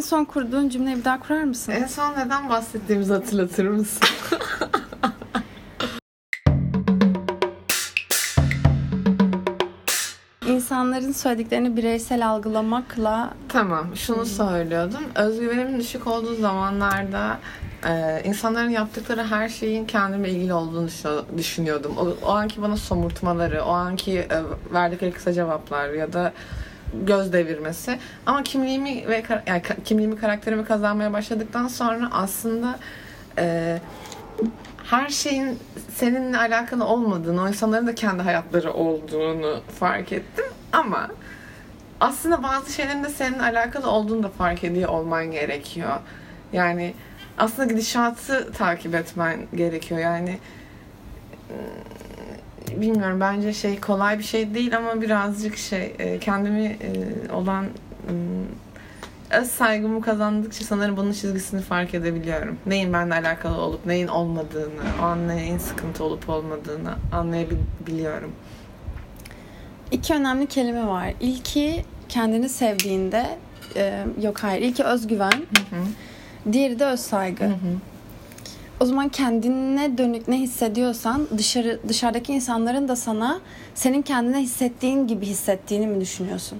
En son kurduğun cümleyi bir daha kurar mısın? En son neden bahsettiğimizi hatırlatır mısın? İnsanların söylediklerini bireysel algılamakla tamam, şunu söylüyordum. Özgüvenimin düşük olduğu zamanlarda e, insanların yaptıkları her şeyin kendime ilgili olduğunu düşün- düşünüyordum. O, o anki bana somurtmaları, o anki e, verdikleri kısa cevaplar ya da göz devirmesi. Ama kimliğimi ve yani kimliğimi, karakterimi kazanmaya başladıktan sonra aslında e, her şeyin seninle alakalı olmadığını, o insanların da kendi hayatları olduğunu fark ettim. Ama aslında bazı şeylerin de seninle alakalı olduğunu da fark ediyor olman gerekiyor. Yani aslında gidişatı takip etmen gerekiyor. Yani bilmiyorum bence şey kolay bir şey değil ama birazcık şey e, kendimi e, olan öz saygımı kazandıkça sanırım bunun çizgisini fark edebiliyorum. Neyin benimle alakalı olup neyin olmadığını, o an neyin sıkıntı olup olmadığını anlayabiliyorum. iki önemli kelime var. İlki kendini sevdiğinde e, yok hayır. İlki özgüven. Hı Diğeri de öz saygı. hı. Hı hı. O zaman kendine dönük ne hissediyorsan dışarı dışarıdaki insanların da sana senin kendine hissettiğin gibi hissettiğini mi düşünüyorsun?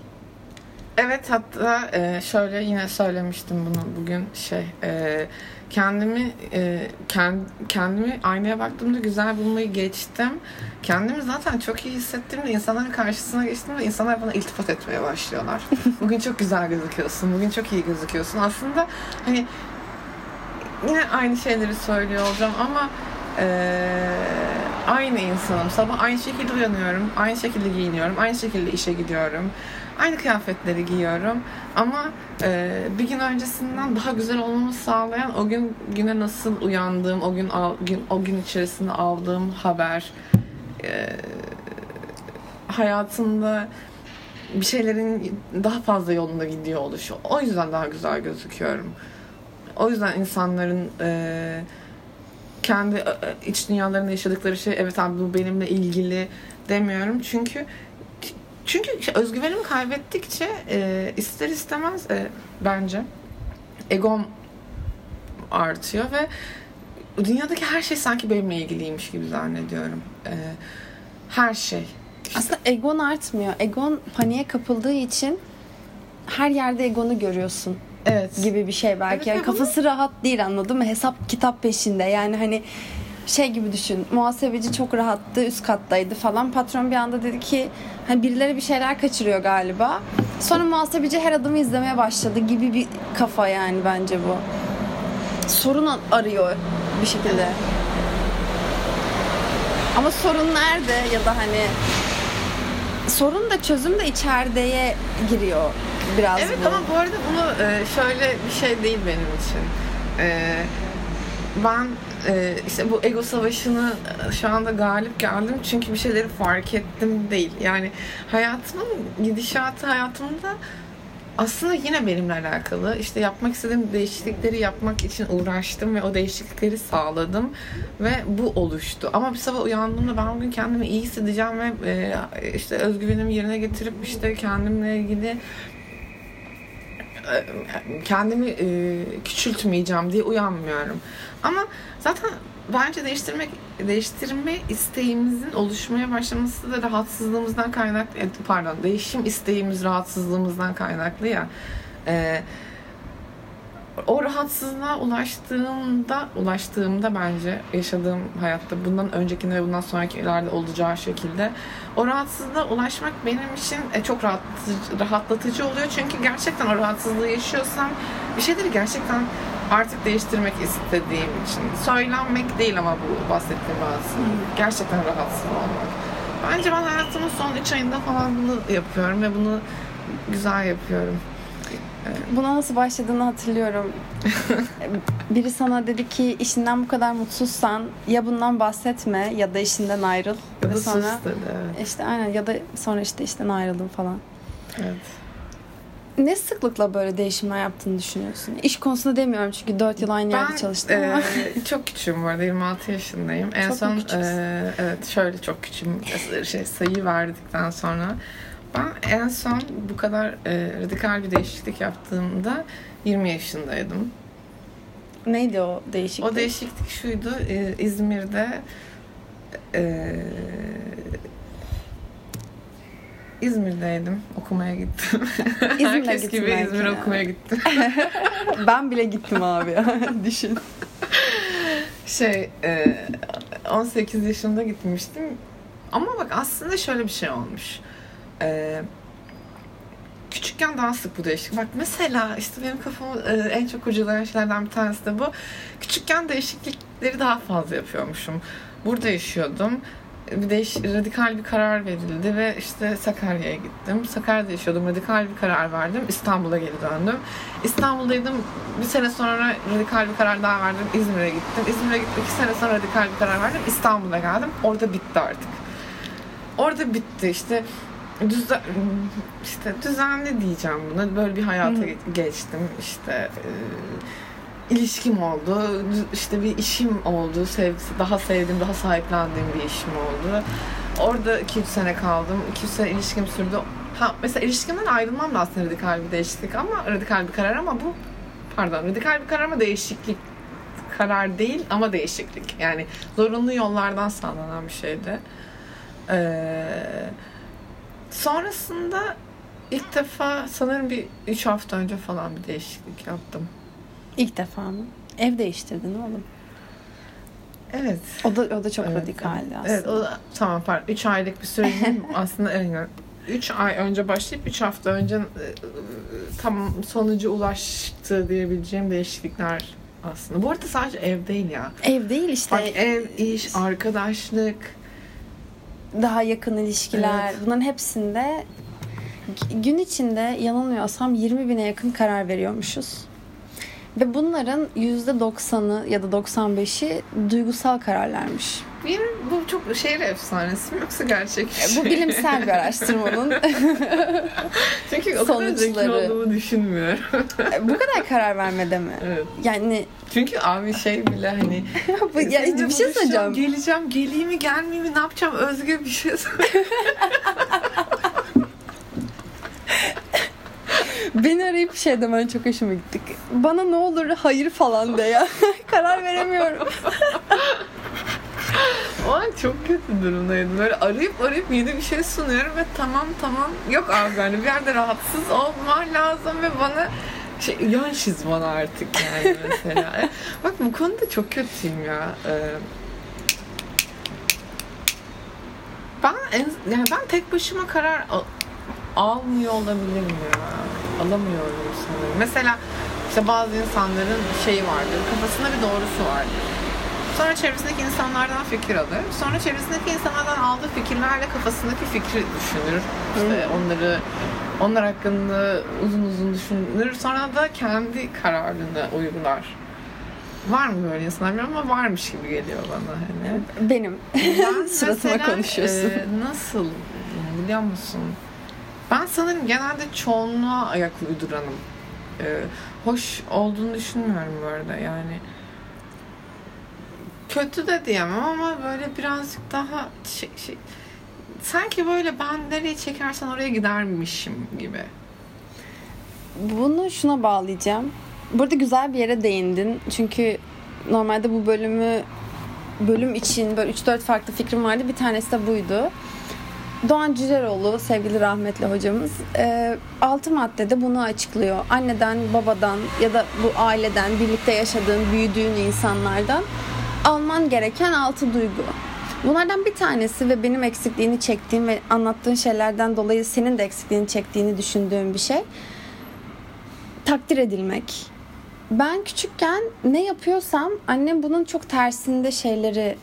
Evet hatta e, şöyle yine söylemiştim bunu bugün şey e, kendimi e, kend, kendimi aynaya baktığımda güzel bulmayı geçtim. Kendimi zaten çok iyi hissettiğimde insanların karşısına geçtiğimde insanlar bana iltifat etmeye başlıyorlar. Bugün çok güzel gözüküyorsun, bugün çok iyi gözüküyorsun. Aslında hani yine aynı şeyleri söylüyor olacağım ama e, aynı insanım. Sabah aynı şekilde uyanıyorum, aynı şekilde giyiniyorum, aynı şekilde işe gidiyorum. Aynı kıyafetleri giyiyorum ama e, bir gün öncesinden daha güzel olmamı sağlayan o gün güne nasıl uyandığım, o gün, al, gün o gün içerisinde aldığım haber, e, hayatımda bir şeylerin daha fazla yolunda gidiyor oluşu. O yüzden daha güzel gözüküyorum. O yüzden insanların e, kendi e, iç dünyalarında yaşadıkları şey evet abi bu benimle ilgili demiyorum. Çünkü çünkü özgüvenimi kaybettikçe e, ister istemez e, bence egom artıyor ve dünyadaki her şey sanki benimle ilgiliymiş gibi zannediyorum. E, her şey. Aslında egon artmıyor. Egon paniğe kapıldığı için her yerde egonu görüyorsun Evet. gibi bir şey belki. Evet, yani ve bunu- kafası rahat değil anladın mı? Hesap kitap peşinde. Yani hani şey gibi düşün. Muhasebeci çok rahattı, üst kattaydı falan. Patron bir anda dedi ki hani birileri bir şeyler kaçırıyor galiba. Sonra muhasebeci her adımı izlemeye başladı gibi bir kafa yani bence bu. Sorun arıyor bir şekilde. Ama sorun nerede ya da hani sorun da çözüm de içerideye giriyor biraz Evet bu. ama bu arada bunu e, şöyle bir şey değil benim için. E, ben e, işte bu ego savaşını şu anda galip geldim çünkü bir şeyleri fark ettim değil. Yani hayatımın gidişatı hayatımda aslında yine benimle alakalı. İşte yapmak istediğim değişiklikleri yapmak için uğraştım ve o değişiklikleri sağladım ve bu oluştu. Ama bir sabah uyandığımda ben bugün kendimi iyi hissedeceğim ve işte özgüvenimi yerine getirip işte kendimle ilgili kendimi e, küçültmeyeceğim diye uyanmıyorum. Ama zaten bence değiştirmek değiştirme isteğimizin oluşmaya başlaması da rahatsızlığımızdan kaynaklı e, pardon değişim isteğimiz rahatsızlığımızdan kaynaklı ya. E, o rahatsızlığa ulaştığımda ulaştığımda bence yaşadığım hayatta bundan öncekinde ve bundan sonrakilerde olacağı şekilde o rahatsızlığa ulaşmak benim için e, çok rahatlatıcı, rahatlatıcı oluyor. Çünkü gerçekten o rahatsızlığı yaşıyorsam bir şeyleri gerçekten artık değiştirmek istediğim için. Söylenmek değil ama bu bahsettiğim rahatsızlık. Gerçekten rahatsız olmak. Bence ben hayatımın son 3 ayında falan bunu yapıyorum ve bunu güzel yapıyorum. Buna nasıl başladığını hatırlıyorum. Biri sana dedi ki işinden bu kadar mutsuzsan ya bundan bahsetme ya da işinden ayrıl. Ya da sonra dedi. Evet. işte aynen ya da sonra işte işten ayrıldım falan. evet. Ne sıklıkla böyle değişimler yaptığını düşünüyorsun? İş konusunda demiyorum çünkü 4 yıl aynı yerde çalıştım ama. e, çok küçüğüm bu arada 26 yaşındayım. En Çok son e, evet şöyle çok küçüğüm şey sayı verdikten sonra Ben en son bu kadar e, radikal bir değişiklik yaptığımda 20 yaşındaydım. Neydi o değişiklik? O değişiklik şuydu. e, İzmir'de e, İzmir'deydim. Okumaya gittim. İzmir'e Herkes gibi belki İzmir'e ya. okumaya gittim. ben bile gittim abi. Düşün. Şey, e, 18 yaşında gitmiştim. Ama bak aslında şöyle bir şey olmuş. E, küçükken daha sık bu değişiklik. Bak mesela işte benim kafamı e, en çok kurcalayan şeylerden bir tanesi de bu. Küçükken değişiklikleri daha fazla yapıyormuşum. Burada yaşıyordum. Bir değiş, radikal bir karar verildi ve işte Sakarya'ya gittim. Sakarya'da yaşıyordum. Radikal bir karar verdim. İstanbul'a geri döndüm. İstanbul'daydım. Bir sene sonra radikal bir karar daha verdim. İzmir'e gittim. İzmir'e gittim. iki sene sonra radikal bir karar verdim. İstanbul'a geldim. Orada bitti artık. Orada bitti işte düzen, işte düzenli diyeceğim buna. Böyle bir hayata Hı hı. ge- geçtim. İşte e, ilişkim oldu. İşte bir işim oldu. Sev, daha sevdiğim, daha sahiplendiğim bir işim oldu. Orada 2-3 sene kaldım. 2-3 sene ilişkim sürdü. Ha, mesela ilişkimden ayrılmam da aslında radikal bir değişiklik ama radikal bir karar ama bu pardon radikal bir karar ama değişiklik karar değil ama değişiklik. Yani zorunlu yollardan sağlanan bir şeydi. Ee, sonrasında ilk defa sanırım bir 3 hafta önce falan bir değişiklik yaptım. İlk defa mı? Ev değiştirdin oğlum. Evet. O da o da çok Evet, radikaldi aslında. Evet, o da, tamam pardon. 3 aylık bir mi? aslında evet. 3 ay önce başlayıp 3 hafta önce e, tam sonucu ulaştı diyebileceğim değişiklikler aslında. Bu arada sadece ev değil ya. Ev değil işte. Bak ev, iş, arkadaşlık. Daha yakın ilişkiler. Evet. Bunların hepsinde gün içinde yanılmıyorsam 20 bine yakın karar veriyormuşuz. Ve bunların %90'ı ya da 95'i duygusal kararlarmış. Benim bu çok şehir efsanesi mi yoksa gerçek bir şey? Bu bilimsel bir araştırmanın Çünkü o kadar zeki olduğumu düşünmüyorum. bu kadar karar vermede mi? evet. Yani Çünkü abi şey bile hani bu, ya, bir şey söyleyeceğim. Geleceğim, geleyim mi, gelmeyeyim mi, ne yapacağım? Özgür bir şey. Beni arayıp şey demen çok hoşuma gittik. Bana ne olur hayır falan de ya. karar veremiyorum. O an çok kötü durumdaydım. Böyle arayıp arayıp yeni bir şey sunuyorum ve tamam tamam yok abi hani bir yerde rahatsız olman lazım ve bana şey yan bana artık yani mesela. Bak bu konuda çok kötüyüm ya. Ee, ben en, yani ben tek başıma karar al- almıyor olabilirim ya. Alamıyorum sanırım. Mesela işte bazı insanların şeyi vardır. Kafasında bir doğrusu vardır. Sonra çevresindeki insanlardan fikir alır. Sonra çevresindeki insanlardan aldığı fikirlerle kafasındaki fikri düşünür. İşte onları onlar hakkında uzun uzun düşünür. Sonra da kendi kararını uygular. Var mı böyle insanlar bilmiyorum ama varmış gibi geliyor bana. Hani. Benim. Ben Suratıma mesela, konuşuyorsun. e, nasıl biliyor musun? Ben sanırım genelde çoğunluğa ayak uyduranım. E, hoş olduğunu düşünmüyorum bu arada yani. Kötü de diyemem ama böyle birazcık daha şey, şey, sanki böyle ben nereye çekersen oraya gidermişim gibi. Bunu şuna bağlayacağım. Burada güzel bir yere değindin. Çünkü normalde bu bölümü bölüm için böyle 3-4 farklı fikrim vardı. Bir tanesi de buydu. Doğan Cüceloğlu, sevgili rahmetli hocamız, 6 maddede bunu açıklıyor. Anneden, babadan ya da bu aileden, birlikte yaşadığın, büyüdüğün insanlardan alman gereken 6 duygu. Bunlardan bir tanesi ve benim eksikliğini çektiğim ve anlattığın şeylerden dolayı senin de eksikliğini çektiğini düşündüğüm bir şey takdir edilmek. Ben küçükken ne yapıyorsam annem bunun çok tersinde şeyleri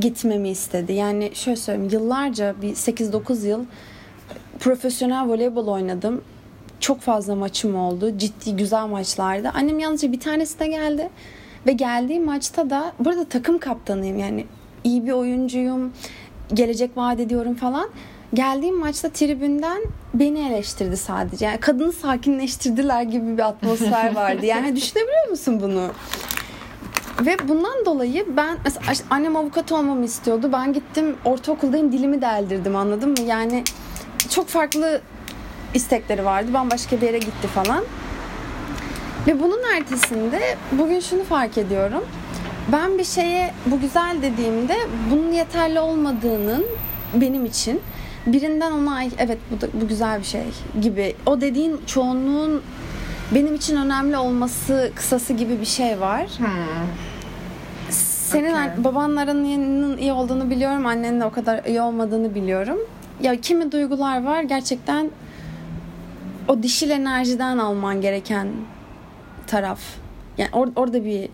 gitmemi istedi. Yani şöyle söyleyeyim yıllarca bir 8-9 yıl profesyonel voleybol oynadım. Çok fazla maçım oldu. Ciddi güzel maçlarda. Annem yalnızca bir tanesine geldi. Ve geldiği maçta da burada takım kaptanıyım. Yani iyi bir oyuncuyum. Gelecek vaat ediyorum falan. Geldiğim maçta tribünden beni eleştirdi sadece. Yani kadını sakinleştirdiler gibi bir atmosfer vardı. Yani düşünebiliyor musun bunu? Ve bundan dolayı ben mesela annem avukat olmamı istiyordu. Ben gittim ortaokuldayım dilimi deldirdim anladın mı? Yani çok farklı istekleri vardı. Bambaşka bir yere gitti falan. Ve bunun ertesinde bugün şunu fark ediyorum. Ben bir şeye bu güzel dediğimde bunun yeterli olmadığının benim için birinden ona "Ay, evet bu da, bu güzel bir şey gibi o dediğin çoğunluğun benim için önemli olması kısası gibi bir şey var. Hmm. Senin Okey. babanların iyi olduğunu biliyorum, annenin de o kadar iyi olmadığını biliyorum. Ya kimi duygular var gerçekten o dişil enerjiden alman gereken taraf. Yani or- orada bir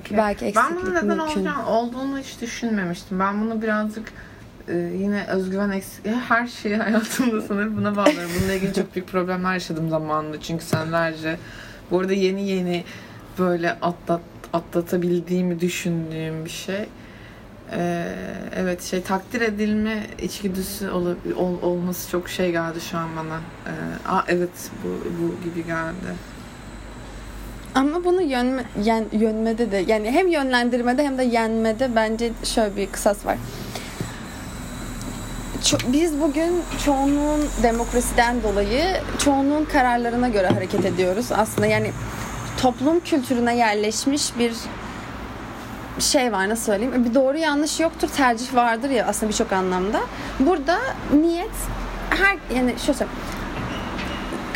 Okey. Belki ben bunun eksiklik neden mümkün. olacağını, olduğunu hiç düşünmemiştim. Ben bunu birazcık e, yine özgüven eksik. Her şeyi hayatımda sanırım buna bağlıyorum. Bununla ilgili çok büyük problemler yaşadım zamanında. Çünkü senelerce bu arada yeni yeni böyle atlat, atlatabildiğimi düşündüğüm bir şey. Ee, evet şey takdir edilme içgüdüsü ol, ol- olması çok şey geldi şu an bana. Ee, aa evet bu bu gibi geldi. Ama bunu yönme, yen, yönmede de yani hem yönlendirmede hem de yenmede bence şöyle bir kısas var. Ço- biz bugün çoğunluğun demokrasiden dolayı çoğunluğun kararlarına göre hareket ediyoruz. Aslında yani toplum kültürüne yerleşmiş bir şey var nasıl söyleyeyim bir doğru yanlış yoktur tercih vardır ya aslında birçok anlamda. Burada niyet her yani şöyle söyleyeyim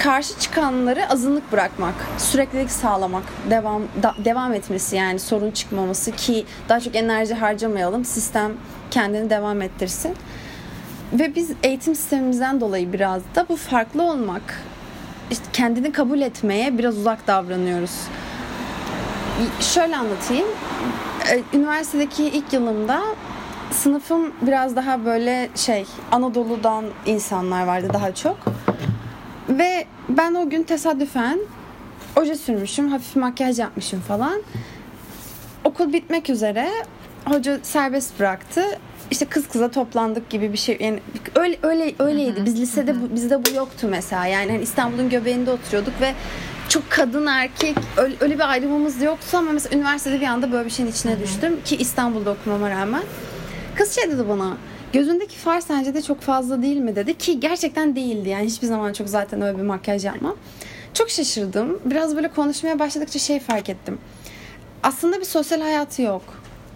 karşı çıkanları azınlık bırakmak, süreklilik sağlamak, devam da- devam etmesi yani sorun çıkmaması ki daha çok enerji harcamayalım, sistem kendini devam ettirsin. Ve biz eğitim sistemimizden dolayı biraz da bu farklı olmak, işte kendini kabul etmeye biraz uzak davranıyoruz. Şöyle anlatayım. Ee, Üniversitedeki ilk yılımda sınıfım biraz daha böyle şey Anadolu'dan insanlar vardı daha çok. Ve ben o gün tesadüfen oje sürmüşüm, hafif makyaj yapmışım falan. Okul bitmek üzere hoca serbest bıraktı. İşte kız kıza toplandık gibi bir şey. Yani öyle öyle öyleydi. Biz lisede bu, bizde bu yoktu mesela. Yani hani İstanbul'un göbeğinde oturuyorduk ve çok kadın erkek öyle, öyle bir ayrımımız yoktu ama mesela üniversitede bir anda böyle bir şeyin içine düştüm ki İstanbul'da okumama rağmen. Kız şey dedi bana gözündeki far sence de çok fazla değil mi dedi ki gerçekten değildi yani hiçbir zaman çok zaten öyle bir makyaj yapmam. Çok şaşırdım. Biraz böyle konuşmaya başladıkça şey fark ettim. Aslında bir sosyal hayatı yok.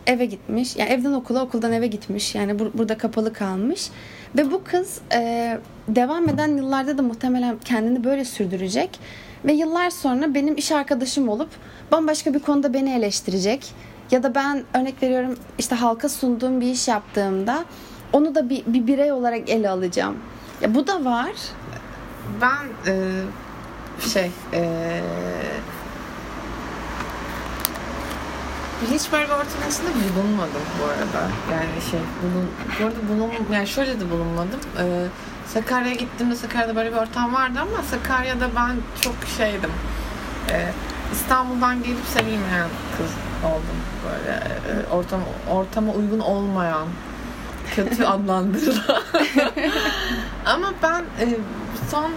Eve gitmiş. Yani evden okula, okuldan eve gitmiş. Yani bur- burada kapalı kalmış. Ve bu kız e, devam eden yıllarda da muhtemelen kendini böyle sürdürecek. Ve yıllar sonra benim iş arkadaşım olup bambaşka bir konuda beni eleştirecek. Ya da ben örnek veriyorum işte halka sunduğum bir iş yaptığımda onu da bir, bir birey olarak ele alacağım. Ya bu da var. Ben e, şey e, hiç böyle bir ortamın içinde bulunmadım bu arada. Yani şey bulun, bu arada bulun, yani şöyle de bulunmadım. E, Sakarya'ya gittiğimde Sakarya'da böyle bir ortam vardı ama Sakarya'da ben çok şeydim. E, İstanbul'dan gelip sevilmeyen kız oldum böyle e, ortam ortama uygun olmayan kötü adlandırılan. ama ben e, son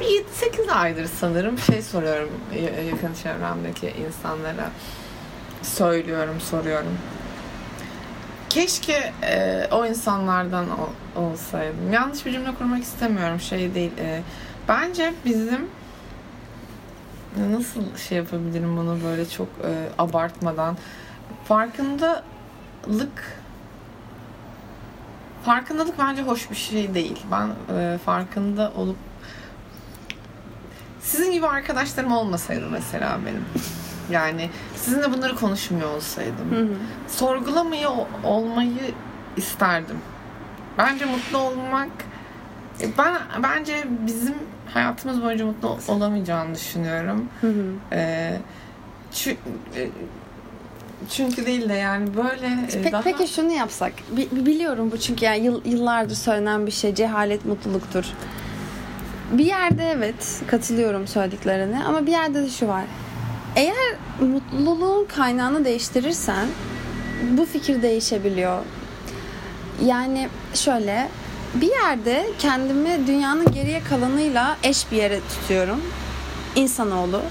bir 7-8 aydır sanırım şey soruyorum y- yakın çevremdeki insanlara. Söylüyorum, soruyorum. Keşke e, o insanlardan ol- olsaydım. Yanlış bir cümle kurmak istemiyorum. Şey değil. e, bence bizim nasıl şey yapabilirim bunu böyle çok e, abartmadan farkındalık farkındalık bence hoş bir şey değil. Ben e, farkında olup sizin gibi arkadaşlarım olmasaydı mesela benim. Yani sizinle bunları konuşmuyor olsaydım. Hı hı. Sorgulamıyor olmayı isterdim. Bence mutlu olmak e, ben bence bizim hayatımız boyunca mutlu olamayacağını düşünüyorum. Hı hı. Ee, çü- e, çünkü değil de yani böyle e, Peki, daha peki şunu yapsak. Bi- biliyorum bu çünkü yani yıl, yıllardır söylenen bir şey. Cehalet mutluluktur. Bir yerde evet katılıyorum söylediklerine ama bir yerde de şu var. Eğer mutluluğun kaynağını değiştirirsen bu fikir değişebiliyor. Yani şöyle bir yerde kendimi dünyanın geriye kalanıyla eş bir yere tutuyorum. İnsanoğlu.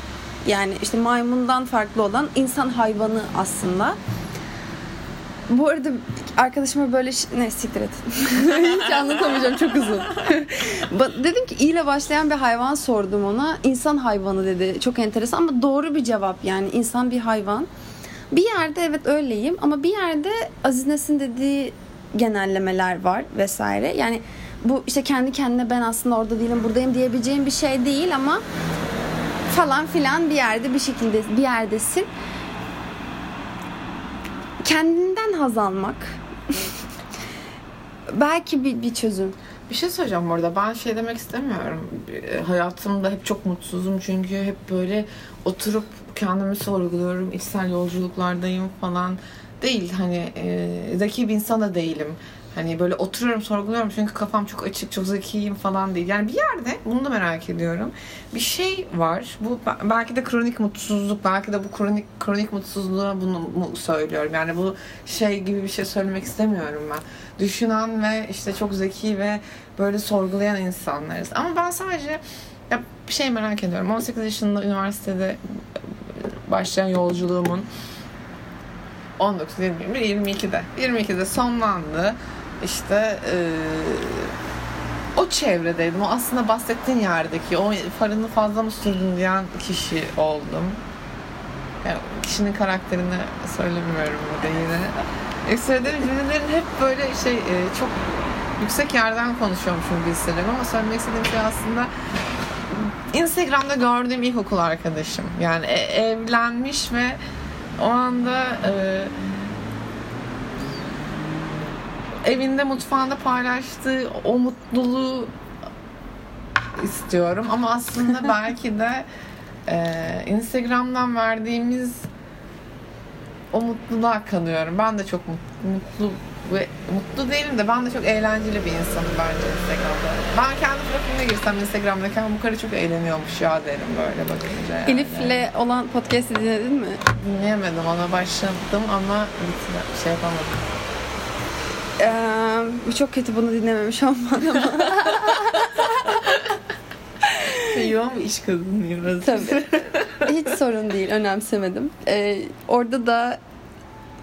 Yani işte maymundan farklı olan insan hayvanı aslında. Bu arada arkadaşıma böyle ne siktir et. Hiç anlatamayacağım çok uzun. Dedim ki ile başlayan bir hayvan sordum ona. İnsan hayvanı dedi. Çok enteresan ama doğru bir cevap yani insan bir hayvan. Bir yerde evet öyleyim ama bir yerde Aziz Nesin dediği genellemeler var vesaire. Yani bu işte kendi kendine ben aslında orada değilim buradayım diyebileceğim bir şey değil ama falan filan bir yerde bir şekilde bir yerdesin. Kendinden haz almak belki bir, bir çözüm. Bir şey söyleyeceğim bu arada. Ben şey demek istemiyorum. E, Hayatımda hep çok mutsuzum çünkü hep böyle oturup kendimi sorguluyorum. içsel yolculuklardayım falan. Değil hani e, zeki bir insan da değilim. Hani böyle oturuyorum sorguluyorum çünkü kafam çok açık, çok zekiyim falan değil. Yani bir yerde bunu da merak ediyorum. Bir şey var. Bu be- belki de kronik mutsuzluk, belki de bu kronik kronik mutsuzluğa bunu mu söylüyorum. Yani bu şey gibi bir şey söylemek istemiyorum ben. Düşünen ve işte çok zeki ve böyle sorgulayan insanlarız. Ama ben sadece ya bir şey merak ediyorum. 18 yaşında üniversitede başlayan yolculuğumun 19, 21, 22'de. 22'de sonlandı. İşte eee, o çevredeydim. O aslında bahsettiğin yerdeki o farını fazla mı sürdün diyen kişi oldum. Yani kişinin karakterini söylemiyorum burada yine. E, söylediğim cümlelerin hep böyle şey e, çok yüksek yerden konuşuyormuşum gibi hissediyorum ama söylemek istediğim şey aslında Instagram'da gördüğüm ilkokul arkadaşım. Yani e- evlenmiş ve o anda e, evinde mutfağında paylaştığı o mutluluğu istiyorum ama aslında belki de e, Instagram'dan verdiğimiz o mutluluğa kanıyorum. Ben de çok mut- mutlu ve mutlu değilim de ben de çok eğlenceli bir insanım bence Instagram'da. Ben kendi profiline girsem Instagram'dayken bu karı çok eğleniyormuş ya derim böyle bakınca yani. Elif'le olan podcast'i dinledin mi? Dinleyemedim ona başladım ama bitir- şey yapamadım. Ee, çok kötü bunu dinlememiş olman ama Yoğun bir iş kadınıyım biraz. tabii. Hiç sorun değil, önemsemedim. Ee, orada da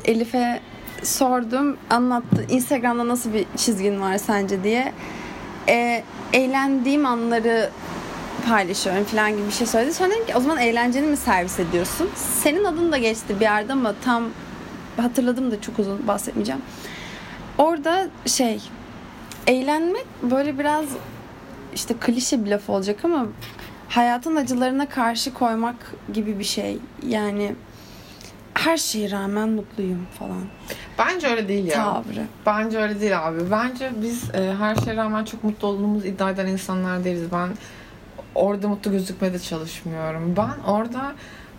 Elif'e sordum, anlattı. Instagram'da nasıl bir çizgin var sence diye. Ee, eğlendiğim anları paylaşıyorum falan gibi bir şey söyledi. Sonra dedim ki o zaman eğlenceni mi servis ediyorsun? Senin adın da geçti bir yerde ama tam hatırladım da çok uzun bahsetmeyeceğim. Orada şey eğlenmek böyle biraz işte klişe bir laf olacak ama hayatın acılarına karşı koymak gibi bir şey. Yani her şeye rağmen mutluyum falan. Bence öyle değil ya. Tavrı. Bence öyle değil abi. Bence biz e, her şeye rağmen çok mutlu olduğumuzu iddia eden insanlar değiliz. Ben orada mutlu gözükmeye de çalışmıyorum. Ben orada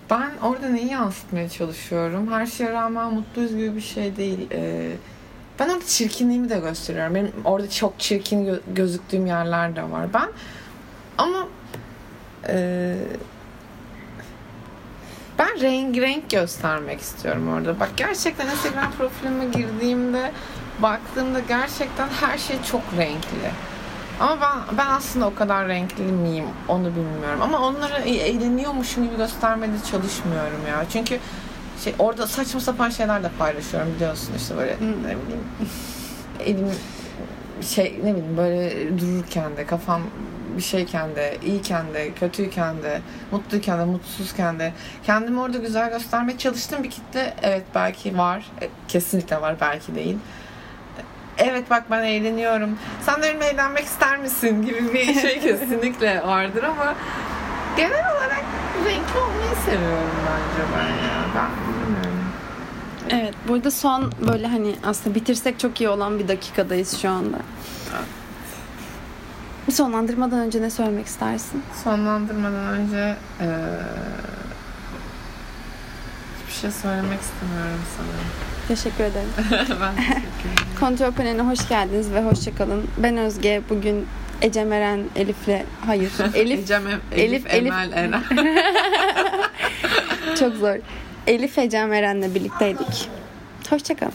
ben orada neyi yansıtmaya çalışıyorum? Her şeye rağmen mutluyuz gibi bir şey değil. E, ben orada çirkinliğimi de gösteriyorum. Benim orada çok çirkin gö- gözüktüğüm yerler de var. Ben ama e, ben renk renk göstermek istiyorum orada. Bak gerçekten Instagram profilime girdiğimde baktığımda gerçekten her şey çok renkli. Ama ben ben aslında o kadar renkli miyim onu bilmiyorum. Ama onları e- eğleniyormuşum gibi göstermeye de çalışmıyorum ya. Çünkü şey orada saçma sapan şeyler de paylaşıyorum biliyorsun işte böyle ne bileyim elim şey ne bileyim böyle dururken de kafam bir şeyken de iyiyken de kötüyken de mutluyken de mutsuzken de. Kendimi orada güzel göstermeye çalıştığım bir kitle evet belki var. E, kesinlikle var belki değil. Evet bak ben eğleniyorum. Sen de benimle eğlenmek ister misin gibi bir şey kesinlikle vardır ama genel olarak renkli olmayı seviyorum bence ben ya. Ben burada son böyle hani aslında bitirsek çok iyi olan bir dakikadayız şu anda. Sonlandırmadan önce ne söylemek istersin? sonlandırmadan önce eee hiçbir şey söylemek istemiyorum sanırım. Teşekkür ederim. ben teşekkür ederim. Kontrol Paneli'ne hoş geldiniz ve hoşçakalın. Ben Özge. Bugün Ecem Eren, Elif'le... Hayır, Elif Ecem, Elif, Elif- Elif- Emel, Eren. çok zor. Elif Ecem Eren'le birlikteydik. Hoşçakalın.